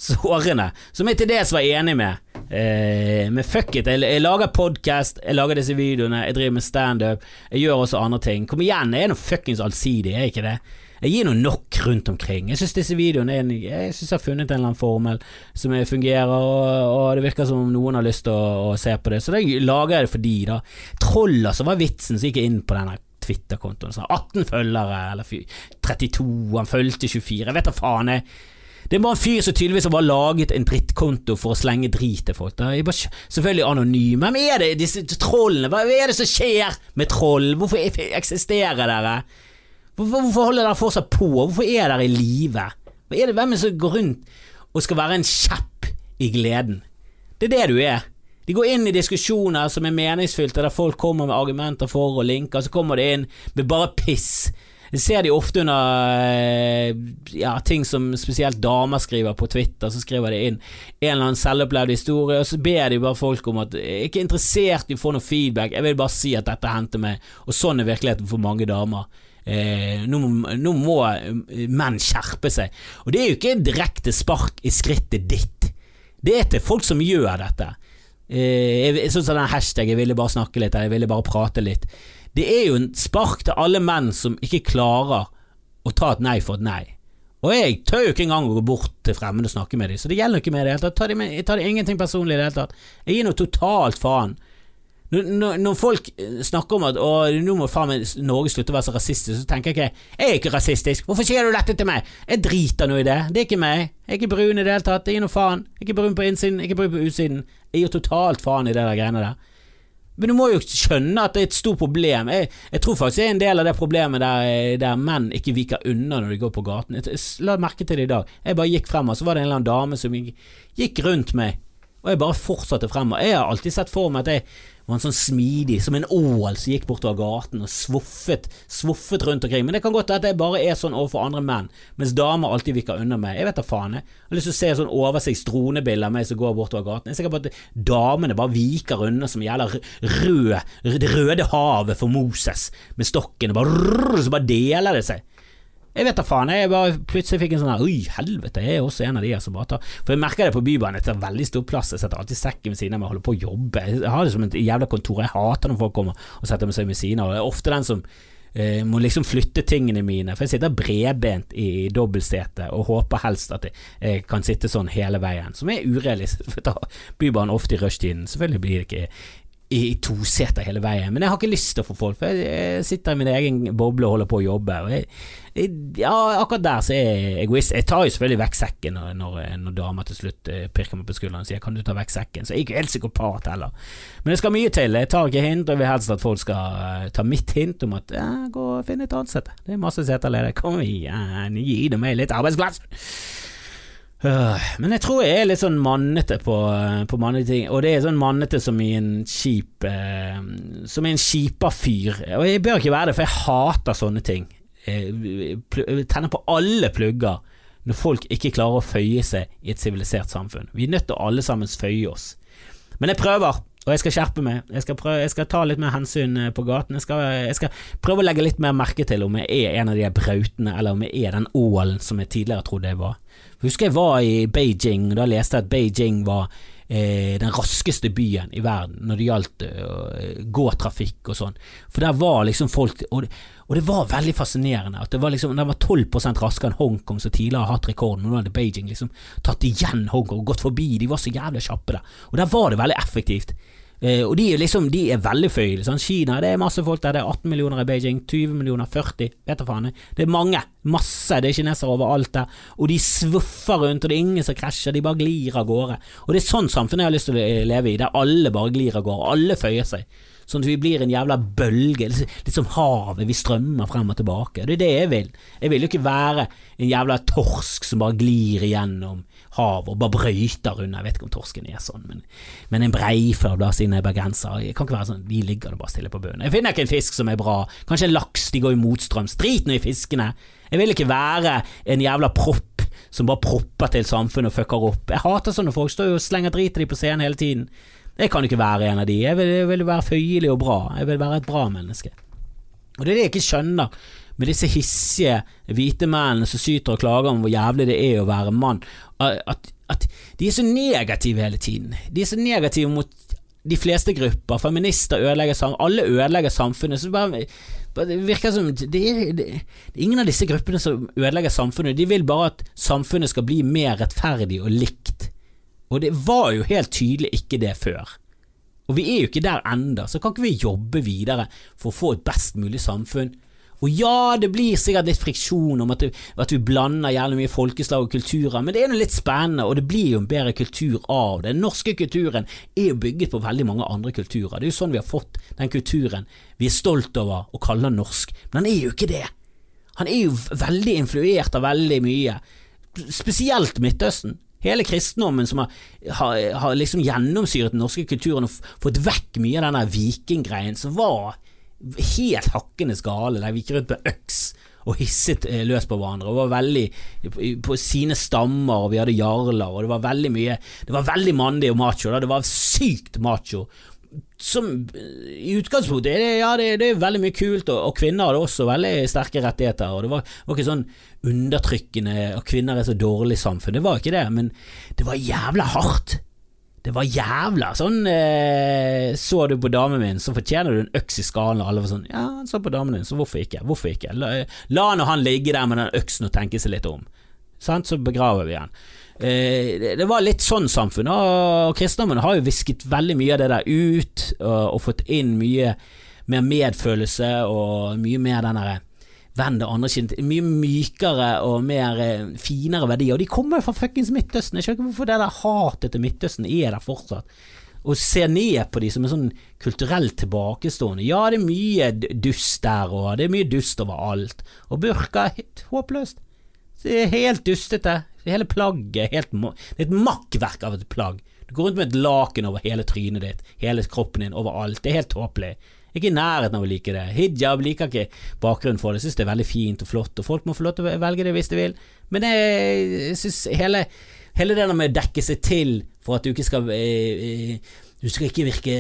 sårende, som jeg til dels var enig med. Eh, men fuck it, jeg, jeg lager podkast, jeg lager disse videoene, jeg driver med standup, jeg gjør også andre ting. Kom igjen, jeg er nå fuckings allsidig, er jeg ikke det? Jeg gir noe nok rundt omkring. Jeg syns disse videoene er, Jeg synes jeg har funnet en eller annen formel som fungerer, og, og, det virker som om noen har lyst til å, å se på det, så da lager jeg det for de, da. Troll, altså, var vitsen, så gikk inn på denne Twitter-kontoen. 18 følgere, eller 32, han fulgte 24, jeg vet da faen. jeg det bare en fyr som tydeligvis har laget en drittkonto for å slenge drit til folk. Bare, selvfølgelig anonym. Hvem er det, disse trollene? Hva er det som skjer med troll? Hvorfor eksisterer dere? Hvorfor, hvorfor holder dere fortsatt på? Hvorfor er dere i live? Hvem er det som går rundt og skal være en kjepp i gleden? Det er det du er. De går inn i diskusjoner som er meningsfylte, der folk kommer med argumenter for og linker, så kommer de inn med bare piss. Det ser de ofte under eh, ja, ting som spesielt damer skriver på Twitter. Så skriver de inn en eller annen selvopplevd historie, og så ber de bare folk om at jeg er ikke interessert i å få noe feedback, jeg vil bare si at dette hendte meg, og sånn er virkeligheten for mange damer. Eh, nå, nå, må menn skjerpe seg. Og det er jo ikke direkte spark i skrittet ditt. Det er til folk som gjør dette. Eh, jeg syns den hashtag 'jeg ville bare snakke litt', jeg ville bare prate litt. Det er jo en spark til alle menn som ikke klarer å ta et nei for et nei. Og jeg tør jo ikke engang å gå bort til fremmede og snakke med dem, så det gjelder ikke med det hele tatt. Jeg tar det ingenting personlig i det hele tatt. Jeg gir noe totalt faen. Når, når, når folk snakker om at å, nå må faen meg Norge slutte å være så rasistisk, så tenker jeg ikke jeg er ikke rasistisk. Hvorfor sier du dette til meg? Jeg driter nå i det. Det er ikke meg. Jeg er ikke brun i det hele tatt. Jeg gir noe faen. Jeg er ikke brun på innsiden, jeg er ikke brun på utsiden. Jeg gir totalt faen i det der greiene der. Men du må jo skjønne at det er et stort problem. Jeg, jeg tror faktisk det er en del av det problemet der, der, menn ikke viker unna når de går på gaten. Jeg, la merke til det i dag. Jeg bare gikk frem, og så var det en eller annen dame som gikk, gikk rundt meg, og jeg bare fortsatte frem. Og jeg har alltid sett for meg at jeg var en sånn smidig, som en ål som gikk bortover gaten og svoffet, svoffet rundt omkring. Men det kan godt være at jeg bare er sånn overfor andre menn, mens damer alltid viker unna meg. Jeg vet da faen, jeg. Jeg har lyst til å se sånn oversiktsdronebilde av meg som går bortover gaten. Jeg er sikker på at damene bare viker unna som jævla rød, det røde havet for Moses, med stokken, og bare, så bare deler det seg. Jeg vet da faen, jeg bare plutselig fikk en sånn her Oi, helvete, jeg er også en av de som bare tar For jeg merker det på Bybanen, jeg tar veldig stor plass, jeg setter alltid sekken ved siden av meg holder på å jobbe. Jeg har det som et jævla kontor, jeg hater når folk kommer og setter seg ved siden av, jeg er ofte den som eh, må liksom flytte tingene mine, for jeg sitter bredbent i, dobbeltsetet og håper helst at jeg, kan sitte sånn hele veien, som er urealistisk, for da Bybanen ofte i rushtiden. Selvfølgelig blir det ikke i toseter hele veien, men jeg har ikke lyst til å få folk, for jeg, jeg sitter i min egen boble og holder på å jobbe. Og jeg, ja, akkurat der så er jeg egoist. Jeg tar jo selvfølgelig vekk sekken når, når, når dama til slutt eh, pirker meg på skulderen og sier 'kan du ta vekk sekken', så jeg er ikke helt psykopat heller. Men det skal mye til. Jeg tar ikke hint, og jeg vil helst at folk skal uh, ta mitt hint om at ja, 'gå og finn et annet sete'. Det er masse seter ledig, Kom igjen, gi dem meg litt arbeidsplass. Uh, men jeg tror jeg er litt sånn mannete på, uh, på mannlige ting, og det er sånn mannete som i en kjip eh, Som i en kjipa fyr. Og jeg bør ikke være det, for jeg hater sånne ting. Jeg tenner på alle plugger når folk ikke klarer å føye seg i et sivilisert samfunn. Vi er nødt til å alle sammen føye oss. Men jeg prøver, og jeg skal skjerpe meg. Jeg skal, prøve, jeg skal ta litt mer hensyn eh, på gaten. Jeg skal, jeg skal, prøve å legge litt mer merke til om jeg er en av de brautene, eller om jeg er den ålen som jeg tidligere trodde jeg var. Husker jeg var i Beijing, og da leste jeg at Beijing var eh, den raskeste byen i verden når det gjaldt eh, gåtrafikk og sånn. For der var liksom folk og det, og det var veldig fascinerende at det var liksom, det var 12% raskere enn Hongkong, som tidligere har hatt rekorden. Men nå hadde Beijing liksom tatt igjen Hongkong og gått forbi. De var så jævlig kjappe der. Og der var det veldig effektivt. Eh, og de er liksom, de er veldig føyelige. Sånn. Kina, det er masse folk der. Det er 18 millioner i Beijing, 20 millioner, 40, vet du faen. Det er mange. Masse. Det er kinesere overalt der. Og de svuffer rundt, og det er ingen som krasjer. De bare glir av gårde. Og det er sånn samfunn jeg har lyst til å leve i, der alle bare glir av gårde. Alle føyer seg. Sånn at vi blir en jævla bølge, litt som havet, vi strømmer frem og tilbake. Det er det jeg vil. Jeg vil jo ikke være en jævla torsk som bare glir igjennom havet og bare brøyter unna. Jeg vet ikke om torsken er sånn, men, men en breifør, da, siden jeg er bergenser, jeg kan ikke være sånn, de ligger det bare stille på bunnen. Jeg finner ikke en fisk som er bra. Kanskje en laks, de går i motstrøms. Drit nå i fiskene. Jeg vil ikke være en jævla propp som bare propper til samfunnet og fucker opp. Jeg hater sånne folk, står jo og slenger drit til de på scenen hele tiden. Jeg kan ikke være en av de. Jeg vil, jeg vil være føyelig og bra. Jeg vil være et bra menneske. Og det er det jeg ikke skjønner med disse hissige hvite mennene som syter og klager om hvor jævlig det er å være mann. At, at de er så negative hele tiden. De er så negative mot de fleste grupper. Feminister ødelegger samfunnet, alle ødelegger samfunnet. Så bare, det virker som det er, det er ingen av disse gruppene som ødelegger samfunnet. De vil bare at samfunnet skal bli mer rettferdig og likt. Og det var jo helt tydelig ikke det før. Og vi er jo ikke der enda, så kan ikke vi jobbe videre for å få et best mulig samfunn? Og ja, det blir sikkert litt friksjon om at, det, at vi blander gjerne mye folkeslag og kulturer, men det er noe litt spennende, og det blir jo en bedre kultur av det. Den norske kulturen er jo bygget på veldig mange andre kulturer. Det er jo sånn vi har fått den kulturen vi er stolt over å kalle norsk, men han er jo ikke det. Han er jo veldig influert av veldig mye, spesielt Midtøsten. Hele kristendommen som har, har, har liksom gjennomsyret den norske kulturen og fått vekk mye av denne vikinggreien som var helt hakkende skale, vi gikk rundt med øks og hisset eh, løs på hverandre og var veldig på sine stammer, og vi hadde jarler, og det var veldig mye Det var veldig mandig og macho, da. det var sykt macho som i utgangspunktet er det, ja, det, det, er veldig mye kult, og, og, kvinner hadde også veldig sterke rettigheter. og Det var, var ikke sånn undertrykkende og kvinner er så dårlig samfunn, det var ikke det, men det var jævla hardt. Det var jævla sånn eh, Så du på damen min, så fortjener du en øks i skallen. Og alle var sånn Ja, han så på damen din, så hvorfor ikke? Hvorfor ikke? La, la nå han ligge der med den øksen og tenke seg litt om. sant, så begraver vi han. Eh, det, var litt sånn samfunn, og kristendommen har jo visket veldig mye av det der ut, og, og fått inn mye mer medfølelse og mye mer den derre Venn det andre kinnet. Mye mykere og mer eh, finere verdier. Og de kommer jo fra fuckings Midtøsten. Jeg skjønner ikke hvorfor det der hatet til Midtøsten er der fortsatt. Og se ned på de som er sånn kulturelt tilbakestående. Ja, det er mye dust der, og det er mye dust overalt. Og burka er helt håpløst. Det er helt dustete. Hele plagget helt Det er et makkverk av et plagg. Du går rundt med et laken over hele trynet ditt, hele kroppen din, overalt. Det er helt tåpelig. Ikke i nærheten av å like det. Hijab liker ikke bakgrunnen for det, syns det er veldig fint og flott, og folk må få lov til å velge det hvis de vil. Men jeg syns hele, hele det med å dekke seg til for at du ikke skal eh, eh, du skal ikke virke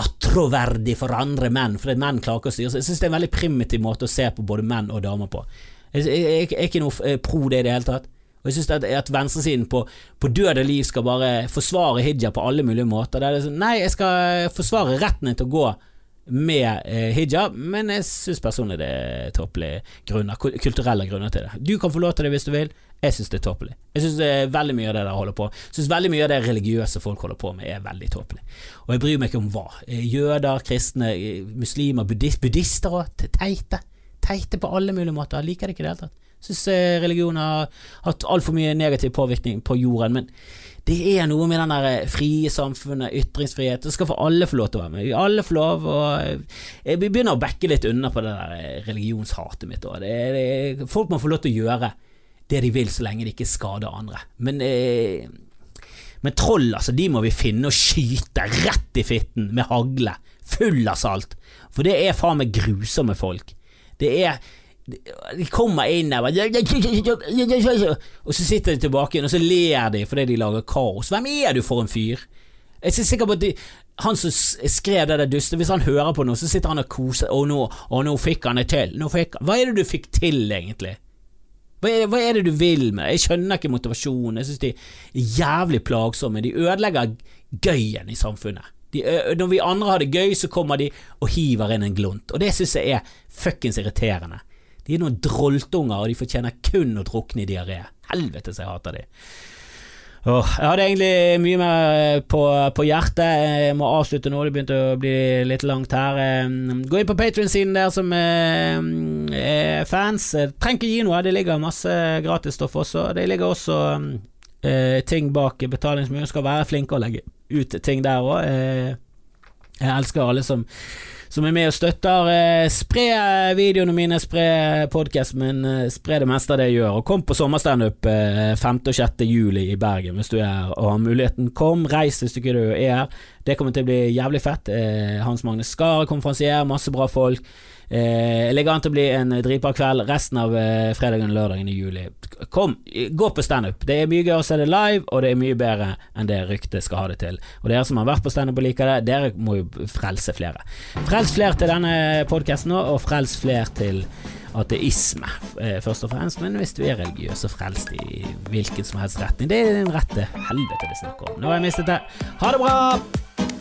atroverdig for andre menn, fordi menn klarer ikke å styre seg. Jeg syns det er en veldig primitiv måte å se på både menn og damer på. Jeg, er ikke noe eh, pro det i det hele tatt. Og jeg synes at, at venstresiden på, på død og liv skal bare forsvare hijab på alle mulige måter. Det er sånn, nei, jeg skal forsvare retten til å gå med eh, hijab, men jeg syns personlig det er tåpelige grunner, kulturelle grunner til det. Du kan få lov til det hvis du vil, jeg syns det er tåpelig. Jeg syns veldig mye av det der holder på Synes veldig mye av det religiøse folk holder på med, er veldig tåpelig. Og jeg bryr meg ikke om hva. Eh, jøder, kristne, eh, muslimer, buddhist, buddhister òg. Teite. Teite på alle mulige måter. Jeg liker det ikke i det hele tatt. Syns eh, religion har hatt altfor mye negativ påvirkning på jorden. men det er noe med den der eh, frie samfunnet, ytringsfrihet, det skal få alle få lov til å være med. Alle får lov, og eh, jeg begynner å backe litt unna på det der eh, religionshatet mitt. Det, folk må få lov til å gjøre det de vil, så lenge de ikke skader andre. Men, eh, men troll, altså, de må vi finne og skyte rett i fitten med hagle, full av salt. For det er faen meg grusomme folk. Det er de kommer inn der Og så sitter de tilbake igjen, og så ler de fordi de lager kaos. Hvem er du for en fyr? Jeg er sikker på at de, han som skrev det der dustet, hvis han hører på noe, så sitter han og koser Og nå, og nå fikk han det til. Fikk, hva er det du fikk til, egentlig? Hva er, hva er, det du vil med Jeg skjønner ikke motivasjonen. Jeg synes de er jævlig plagsomme. De ødelegger gøyen i samfunnet. De, når vi andre har det gøy, så kommer de og hiver inn en glunt. Og det synes jeg er fuckings irriterende. De er noen droltunger, og de fortjener kun å drukne i diaré. Helvete så jeg hater de. Oh, jeg hadde egentlig mye mer eh, på, på, hjertet. Jeg må avslutte nå, det begynte å bli litt langt her. Eh, gå inn på Patrion-siden der som er, eh, er fans. Trenger ikke gi noe, det ligger masse gratisstoff også. Det ligger også eh, ting bak betalingsmuren. Skal være flinke å legge ut ting der òg. Jeg elsker alle som som er med og støtter. Eh, spre videoene mine, spre podkasten min, eh, spre det meste av det jeg gjør. Og kom på sommerstandup 5. Eh, og 6. juli i Bergen hvis du er og har muligheten. Kom, reis hvis du ikke er her. Det kommer til å bli jævlig fett. Hans Magne Skar konferansier, masse bra folk. Eh, ligger an til å bli en dritbra kveld resten av eh, fredagen og lørdagen i juli. Kom, gå på standup. Det er mye gøy å se det live, og det er mye bedre enn det ryktet skal ha det til. Og dere som har vært på standup og liker det, dere må jo frelse flere. Frels flere til denne podkasten nå, og frels flere til ateisme, eh, først og fremst. Men hvis du er religiøs, så frels i hvilken som helst retning. Det er den rette helvete det er snakk om. Nå har jeg mistet det. Ha det bra!